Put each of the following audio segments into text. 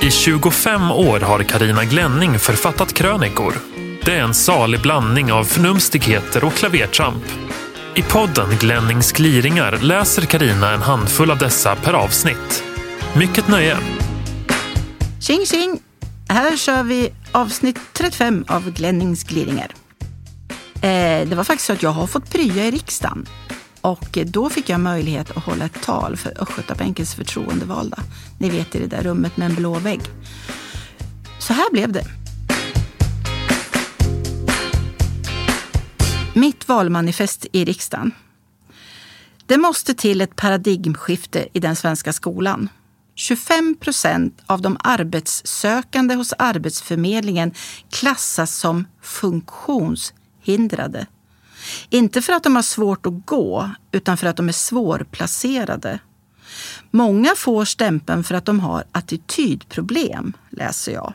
I 25 år har Karina Glänning författat krönikor. Det är en salig blandning av förnumstigheter och klavertramp. I podden Glennings gliringar läser Karina en handfull av dessa per avsnitt. Mycket nöje! Tjing tjing! Här kör vi avsnitt 35 av Glennings gliringar. Eh, det var faktiskt så att jag har fått prya i riksdagen. Och då fick jag möjlighet att hålla ett tal för Östgötabänkens förtroendevalda. Ni vet i det där rummet med en blå vägg. Så här blev det. Mitt valmanifest i riksdagen. Det måste till ett paradigmskifte i den svenska skolan. 25 procent av de arbetssökande hos Arbetsförmedlingen klassas som funktionshindrade. Inte för att de har svårt att gå, utan för att de är svårplacerade. Många får stämpeln för att de har attitydproblem, läser jag.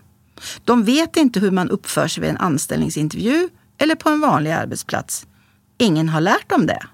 De vet inte hur man uppför sig vid en anställningsintervju eller på en vanlig arbetsplats. Ingen har lärt dem det.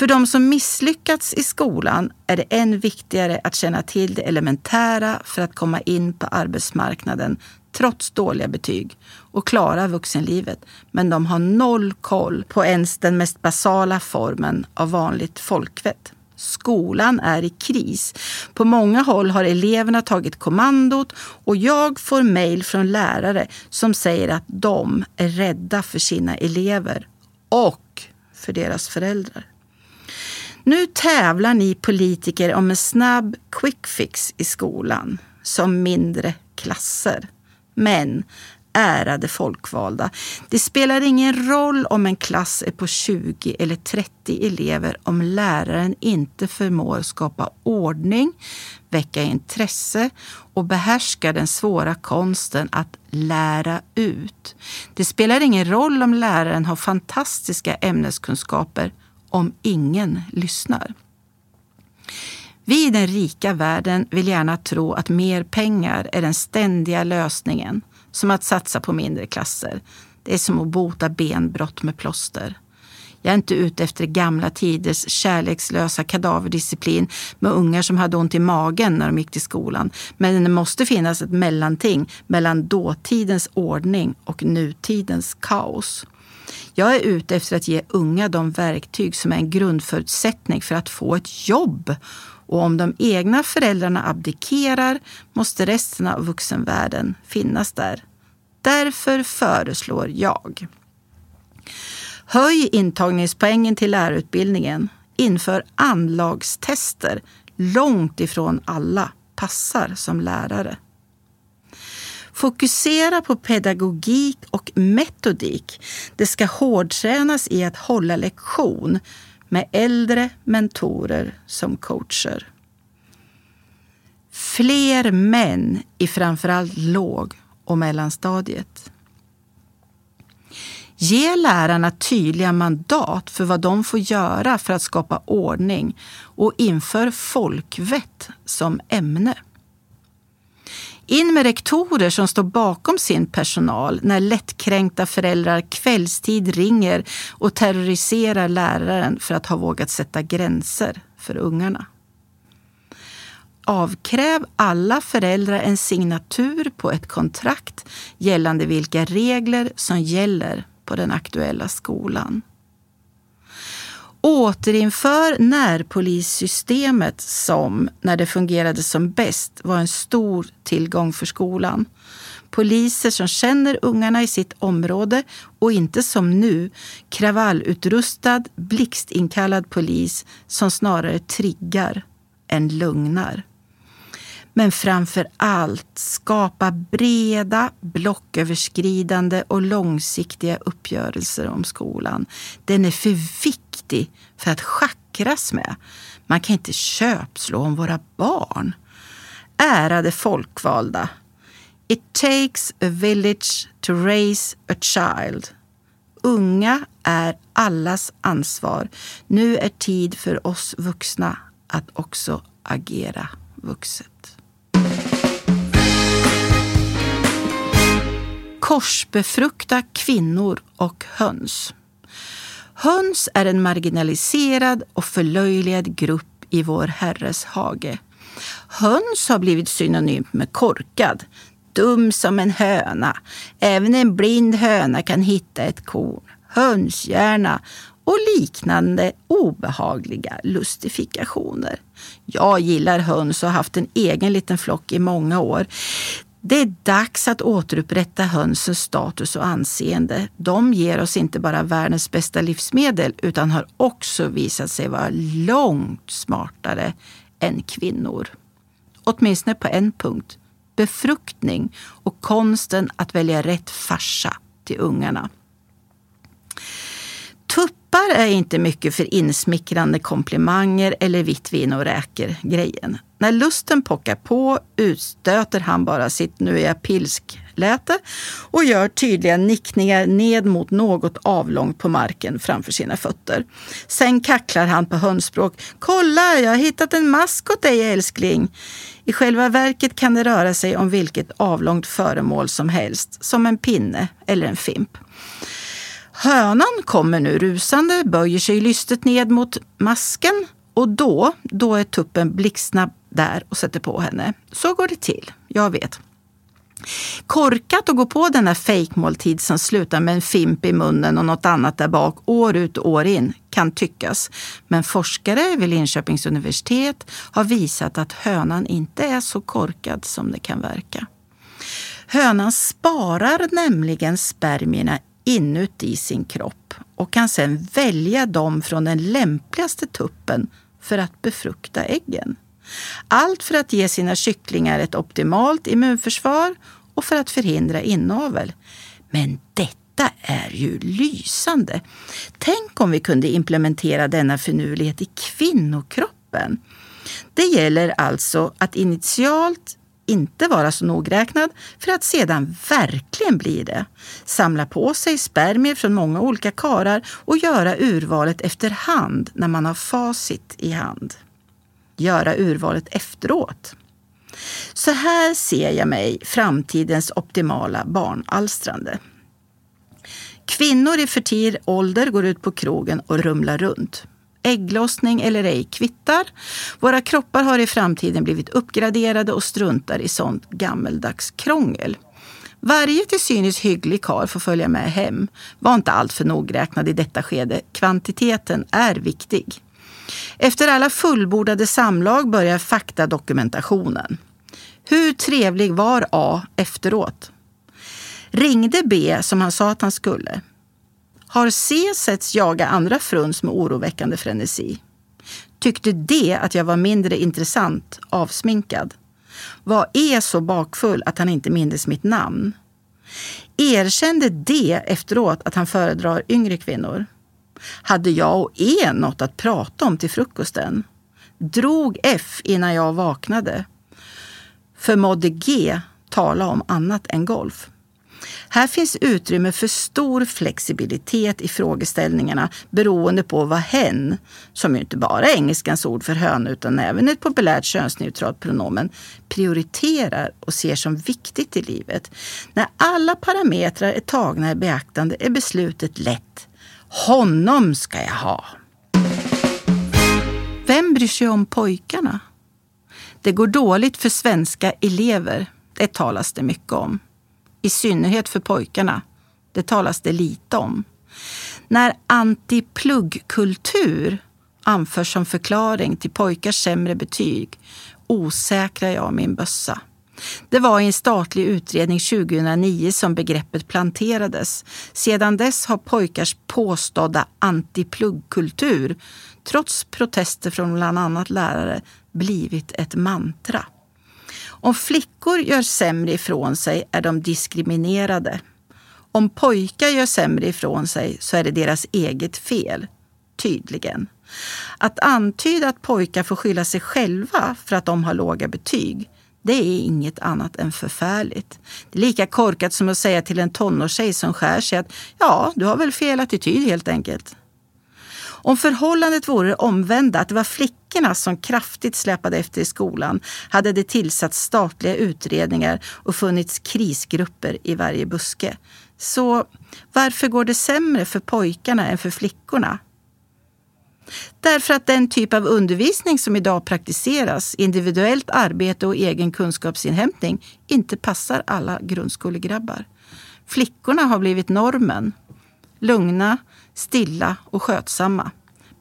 För de som misslyckats i skolan är det än viktigare att känna till det elementära för att komma in på arbetsmarknaden trots dåliga betyg och klara vuxenlivet. Men de har noll koll på ens den mest basala formen av vanligt folkvett. Skolan är i kris. På många håll har eleverna tagit kommandot och jag får mejl från lärare som säger att de är rädda för sina elever och för deras föräldrar. Nu tävlar ni politiker om en snabb quick fix i skolan, som mindre klasser. Men ärade folkvalda, det spelar ingen roll om en klass är på 20 eller 30 elever om läraren inte förmår skapa ordning, väcka intresse och behärska den svåra konsten att lära ut. Det spelar ingen roll om läraren har fantastiska ämneskunskaper om ingen lyssnar. Vi i den rika världen vill gärna tro att mer pengar är den ständiga lösningen. Som att satsa på mindre klasser. Det är som att bota benbrott med plåster. Jag är inte ute efter gamla tiders kärlekslösa kadaverdisciplin med ungar som hade ont i magen när de gick till skolan. Men det måste finnas ett mellanting mellan dåtidens ordning och nutidens kaos. Jag är ute efter att ge unga de verktyg som är en grundförutsättning för att få ett jobb. Och om de egna föräldrarna abdikerar måste resten av vuxenvärlden finnas där. Därför föreslår jag Höj intagningspoängen till lärarutbildningen. Inför anlagstester. Långt ifrån alla passar som lärare. Fokusera på pedagogik och metodik. Det ska hårdtränas i att hålla lektion med äldre mentorer som coacher. Fler män i framförallt låg och mellanstadiet. Ge lärarna tydliga mandat för vad de får göra för att skapa ordning och inför folkvett som ämne. In med rektorer som står bakom sin personal när lättkränkta föräldrar kvällstid ringer och terroriserar läraren för att ha vågat sätta gränser för ungarna. Avkräv alla föräldrar en signatur på ett kontrakt gällande vilka regler som gäller på den aktuella skolan. Återinför närpolissystemet som, när det fungerade som bäst, var en stor tillgång för skolan. Poliser som känner ungarna i sitt område och inte som nu kravallutrustad, blixtinkallad polis som snarare triggar än lugnar. Men framför allt skapa breda, blocköverskridande och långsiktiga uppgörelser om skolan. Den är för viktig för att schackras med. Man kan inte köpslå om våra barn. Ärade folkvalda. It takes a village to raise a child. Unga är allas ansvar. Nu är tid för oss vuxna att också agera vuxet. Korsbefrukta kvinnor och höns. Höns är en marginaliserad och förlöjligad grupp i vår Herres hage. Höns har blivit synonymt med korkad. Dum som en höna. Även en blind höna kan hitta ett korn. Hönshjärna och liknande obehagliga lustifikationer. Jag gillar höns och har haft en egen liten flock i många år. Det är dags att återupprätta hönsens status och anseende. De ger oss inte bara världens bästa livsmedel utan har också visat sig vara långt smartare än kvinnor. Åtminstone på en punkt. Befruktning och konsten att välja rätt farsa till ungarna. Tuppar är inte mycket för insmickrande komplimanger eller vitt vin och räker grejen. När lusten pockar på utstöter han bara sitt nu är jag pilsk-läte och gör tydliga nickningar ned mot något avlångt på marken framför sina fötter. Sen kacklar han på hönsspråk. Kolla, jag har hittat en mask åt dig älskling. I själva verket kan det röra sig om vilket avlångt föremål som helst, som en pinne eller en fimp. Hönan kommer nu rusande, böjer sig lystet ned mot masken och då, då är tuppen blixtsnabb där och sätter på henne. Så går det till, jag vet. Korkat att gå på denna fejkmåltid som slutar med en fimp i munnen och något annat där bak år ut och år in, kan tyckas. Men forskare vid Linköpings universitet har visat att hönan inte är så korkad som det kan verka. Hönan sparar nämligen spermierna inuti sin kropp och kan sedan välja dem från den lämpligaste tuppen för att befrukta äggen. Allt för att ge sina kycklingar ett optimalt immunförsvar och för att förhindra inavel. Men detta är ju lysande! Tänk om vi kunde implementera denna finurlighet i kvinnokroppen. Det gäller alltså att initialt inte vara så nogräknad för att sedan verkligen bli det. Samla på sig spermier från många olika karar och göra urvalet efterhand när man har facit i hand. Göra urvalet efteråt. Så här ser jag mig framtidens optimala barnalstrande. Kvinnor i fertil ålder går ut på krogen och rumlar runt. Ägglossning eller ej kvittar. Våra kroppar har i framtiden blivit uppgraderade och struntar i sånt gammeldags krångel. Varje till synes hygglig kar får följa med hem. Var inte alltför nogräknad i detta skede. Kvantiteten är viktig. Efter alla fullbordade samlag börjar faktadokumentationen. Hur trevlig var A efteråt? Ringde B som han sa att han skulle? Har C setts jaga andra fruns med oroväckande frenesi? Tyckte D att jag var mindre intressant avsminkad? Var E så bakfull att han inte mindes mitt namn? Erkände D efteråt att han föredrar yngre kvinnor? Hade jag och E något att prata om till frukosten? Drog F innan jag vaknade? Förmådde G tala om annat än golf? Här finns utrymme för stor flexibilitet i frågeställningarna beroende på vad hen, som ju inte bara är engelskans ord för höna utan även ett populärt könsneutralt pronomen, prioriterar och ser som viktigt i livet. När alla parametrar är tagna i beaktande är beslutet lätt. Honom ska jag ha! Vem bryr sig om pojkarna? Det går dåligt för svenska elever. Det talas det mycket om i synnerhet för pojkarna. Det talas det lite om. När antipluggkultur anförs som förklaring till pojkars sämre betyg osäkrar jag min bössa. Det var i en statlig utredning 2009 som begreppet planterades. Sedan dess har pojkars påstådda antipluggkultur, trots protester från bland annat lärare, blivit ett mantra. Om flickor gör sämre ifrån sig är de diskriminerade. Om pojkar gör sämre ifrån sig så är det deras eget fel. Tydligen. Att antyda att pojkar får skylla sig själva för att de har låga betyg, det är inget annat än förfärligt. Det är lika korkat som att säga till en tonårstjej som skär sig att ja, du har väl fel attityd helt enkelt. Om förhållandet vore det omvända, att det var flickorna som kraftigt släpade efter i skolan, hade det tillsatts statliga utredningar och funnits krisgrupper i varje buske. Så varför går det sämre för pojkarna än för flickorna? Därför att den typ av undervisning som idag praktiseras, individuellt arbete och egen kunskapsinhämtning, inte passar alla grundskolegrabbar. Flickorna har blivit normen. Lugna, stilla och skötsamma.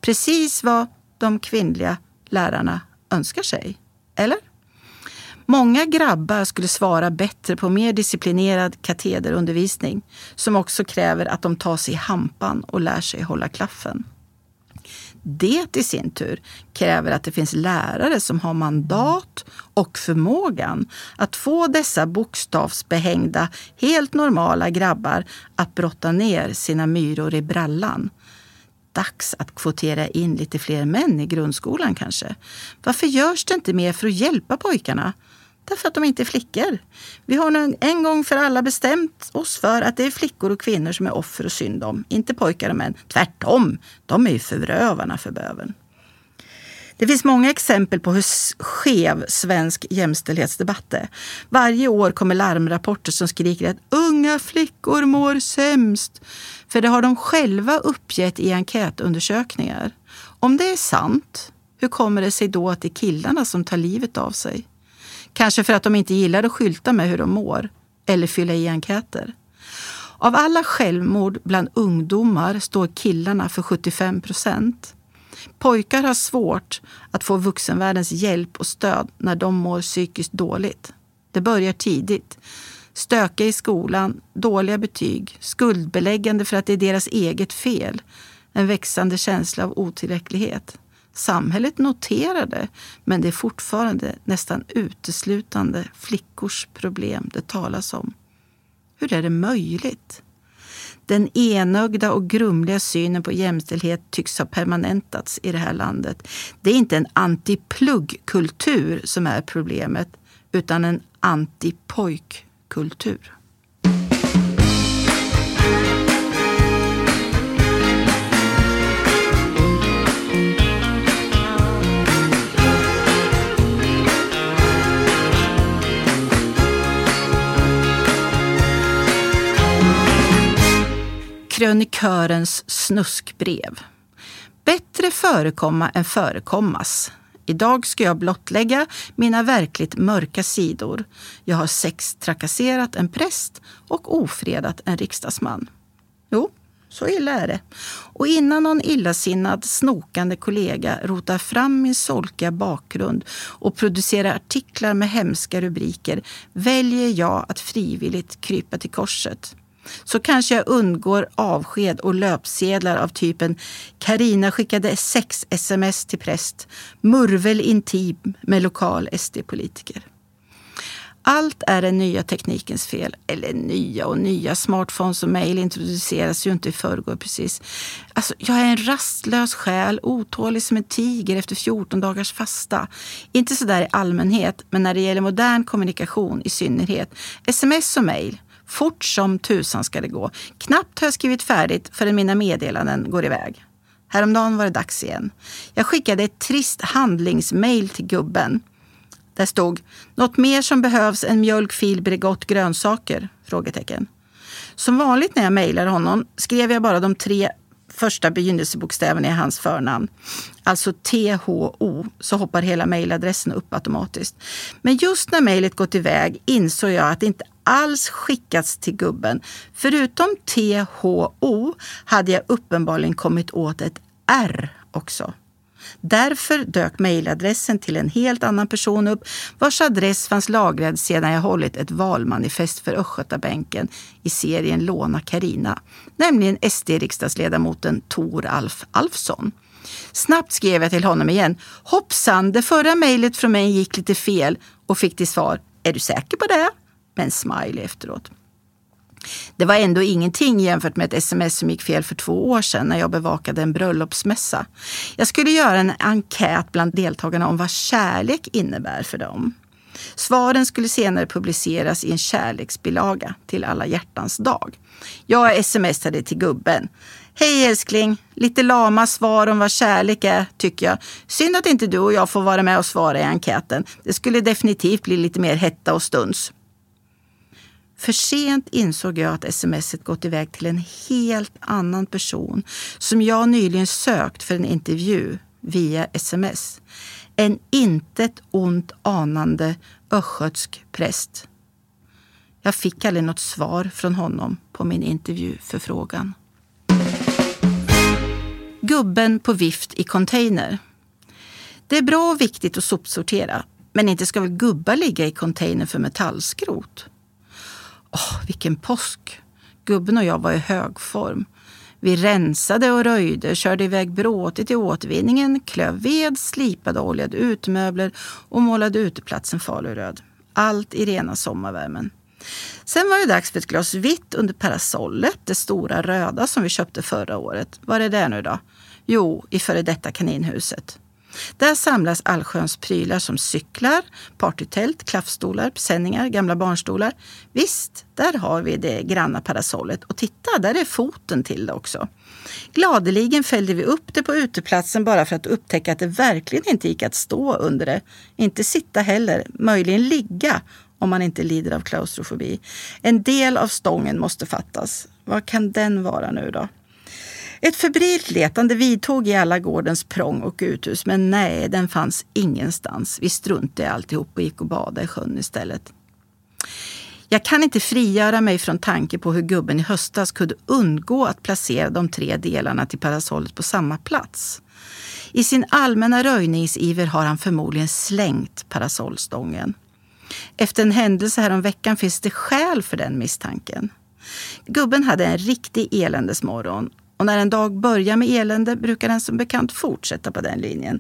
Precis vad de kvinnliga lärarna önskar sig. Eller? Många grabbar skulle svara bättre på mer disciplinerad katederundervisning som också kräver att de tar sig i hampan och lär sig hålla klaffen. Det i sin tur kräver att det finns lärare som har mandat och förmågan att få dessa bokstavsbehängda, helt normala grabbar att brotta ner sina myror i brallan. Dags att kvotera in lite fler män i grundskolan kanske. Varför görs det inte mer för att hjälpa pojkarna? Därför att de inte är flickor. Vi har nu en gång för alla bestämt oss för att det är flickor och kvinnor som är offer och synd om. Inte pojkar och män. Tvärtom, de är ju förövarna för böven. Det finns många exempel på hur skev svensk jämställdhetsdebatt är. Varje år kommer larmrapporter som skriker att unga flickor mår sämst. För det har de själva uppgett i enkätundersökningar. Om det är sant, hur kommer det sig då att det är killarna som tar livet av sig? Kanske för att de inte gillar att skylta med hur de mår eller fylla i enkäter. Av alla självmord bland ungdomar står killarna för 75 procent. Pojkar har svårt att få vuxenvärldens hjälp och stöd när de mår psykiskt dåligt. Det börjar tidigt. Stöka i skolan, dåliga betyg, skuldbeläggande för att det är deras eget fel, en växande känsla av otillräcklighet. Samhället noterar det, men det är fortfarande nästan uteslutande flickors problem det talas om. Hur är det möjligt? Den enögda och grumliga synen på jämställdhet tycks ha permanentats i det här landet. Det är inte en antipluggkultur som är problemet, utan en antipojkkultur. Krönikörens snuskbrev. Bättre förekomma än förekommas. Idag ska jag blottlägga mina verkligt mörka sidor. Jag har sextrakasserat en präst och ofredat en riksdagsman. Jo, så illa är det. Och innan någon illasinnad, snokande kollega rotar fram min solkiga bakgrund och producerar artiklar med hemska rubriker väljer jag att frivilligt krypa till korset så kanske jag undgår avsked och löpsedlar av typen Karina skickade sex sms till präst, murvel intim med lokal SD-politiker. Allt är den nya teknikens fel. Eller nya och nya. Smartphones och mejl introduceras ju inte i förrgår precis. Alltså, jag är en rastlös själ, otålig som en tiger efter 14 dagars fasta. Inte sådär i allmänhet, men när det gäller modern kommunikation i synnerhet. Sms och mejl. Fort som tusan ska det gå. Knappt har jag skrivit färdigt förrän mina meddelanden går iväg. Häromdagen var det dags igen. Jag skickade ett trist handlingsmail till gubben. Där stod “Något mer som behövs än mjölk, fil, Bregott, grönsaker?” frågetecken. Som vanligt när jag mejlar honom skrev jag bara de tre första begynnelsebokstäverna i hans förnamn. Alltså THO, så hoppar hela mejladressen upp automatiskt. Men just när mejlet gått iväg insåg jag att det inte alls skickats till gubben. Förutom THO hade jag uppenbarligen kommit åt ett R också. Därför dök mejladressen till en helt annan person upp vars adress fanns lagrad sedan jag hållit ett valmanifest för Östgötabänken i serien Låna Karina, nämligen SD-riksdagsledamoten Tor Alf Alfsson. Snabbt skrev jag till honom igen. Hoppsan, det förra mejlet från mig gick lite fel och fick till svar. Är du säker på det? Med en smiley efteråt. Det var ändå ingenting jämfört med ett sms som gick fel för två år sedan när jag bevakade en bröllopsmässa. Jag skulle göra en enkät bland deltagarna om vad kärlek innebär för dem. Svaren skulle senare publiceras i en kärleksbilaga till alla hjärtans dag. Jag smsade till gubben. Hej älskling! Lite lama svar om vad kärlek är, tycker jag. Synd att inte du och jag får vara med och svara i enkäten. Det skulle definitivt bli lite mer hetta och stuns. För sent insåg jag att smset gått iväg till en helt annan person som jag nyligen sökt för en intervju via sms. En intet ont anande östgötsk präst. Jag fick aldrig något svar från honom på min intervjuförfrågan. Gubben på vift i container. Det är bra och viktigt att sopsortera, men inte ska väl gubbar ligga i container för metallskrot? Åh, vilken påsk! Gubben och jag var i hög form. Vi rensade och röjde, körde iväg bråte till återvinningen, klöv ved, slipade och oljade utemöbler och målade uteplatsen faluröd. Allt i rena sommarvärmen. Sen var det dags för ett glas vitt under parasollet, det stora röda som vi köpte förra året. Var är det nu då? Jo, i före detta kaninhuset. Där samlas allsköns prylar som cyklar, partytält, klaffstolar, presenningar, gamla barnstolar. Visst, där har vi det granna parasollet. Och titta, där är foten till det också. Gladeligen fällde vi upp det på uteplatsen bara för att upptäcka att det verkligen inte gick att stå under det. Inte sitta heller, möjligen ligga om man inte lider av klaustrofobi. En del av stången måste fattas. Vad kan den vara nu då? Ett febrilt letande vidtog i alla gårdens prång och uthus, men nej, den fanns ingenstans. Vi struntade i alltihop och gick och badade i sjön istället. Jag kan inte frigöra mig från tanke på hur gubben i höstas kunde undgå att placera de tre delarna till parasollet på samma plats. I sin allmänna röjningsiver har han förmodligen slängt parasollstången. Efter en händelse häromveckan finns det skäl för den misstanken. Gubben hade en riktig eländesmorgon och när en dag börjar med elände brukar den som bekant fortsätta på den linjen.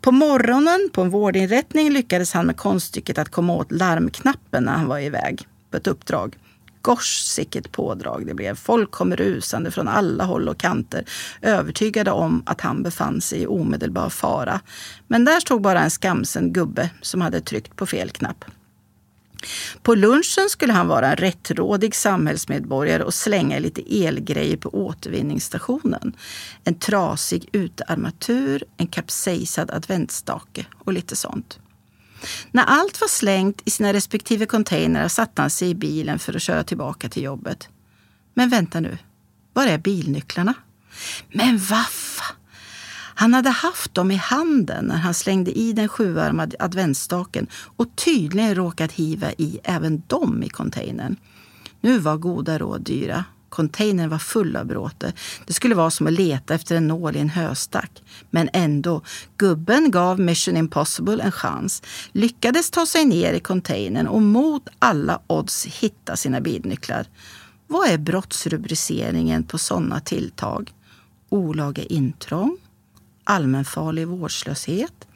På morgonen på en vårdinrättning lyckades han med konststycket att komma åt larmknappen när han var iväg på ett uppdrag. Gosh, sicket pådrag det blev. Folk kom rusande från alla håll och kanter, övertygade om att han befann sig i omedelbar fara. Men där stod bara en skamsen gubbe som hade tryckt på fel knapp. På lunchen skulle han vara en rättrådig samhällsmedborgare och slänga lite elgrejer på återvinningsstationen. En trasig utearmatur, en kapsejsad adventsstake och lite sånt. När allt var slängt i sina respektive containrar satte han sig i bilen för att köra tillbaka till jobbet. Men vänta nu, var är bilnycklarna? Men vaffa! Han hade haft dem i handen när han slängde i den sjuarmade adventsstaken och tydligen råkat hiva i även dem i containern. Nu var goda råd dyra. Containern var full av bråte. Det skulle vara som att leta efter en nål i en höstack. Men ändå, gubben gav Mission Impossible en chans, lyckades ta sig ner i containern och mot alla odds hitta sina bilnycklar. Vad är brottsrubriceringen på sådana tilltag? Olaga intrång? Allmänfarlig vårdslöshet,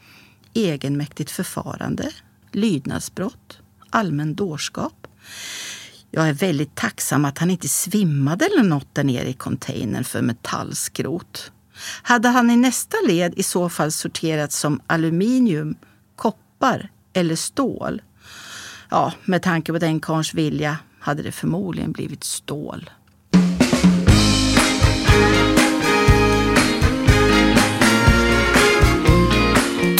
egenmäktigt förfarande, lydnadsbrott, allmän dårskap. Jag är väldigt tacksam att han inte svimmade eller något där nere i containern för metallskrot. Hade han i nästa led i så fall sorterats som aluminium, koppar eller stål? Ja, med tanke på den karns vilja hade det förmodligen blivit stål.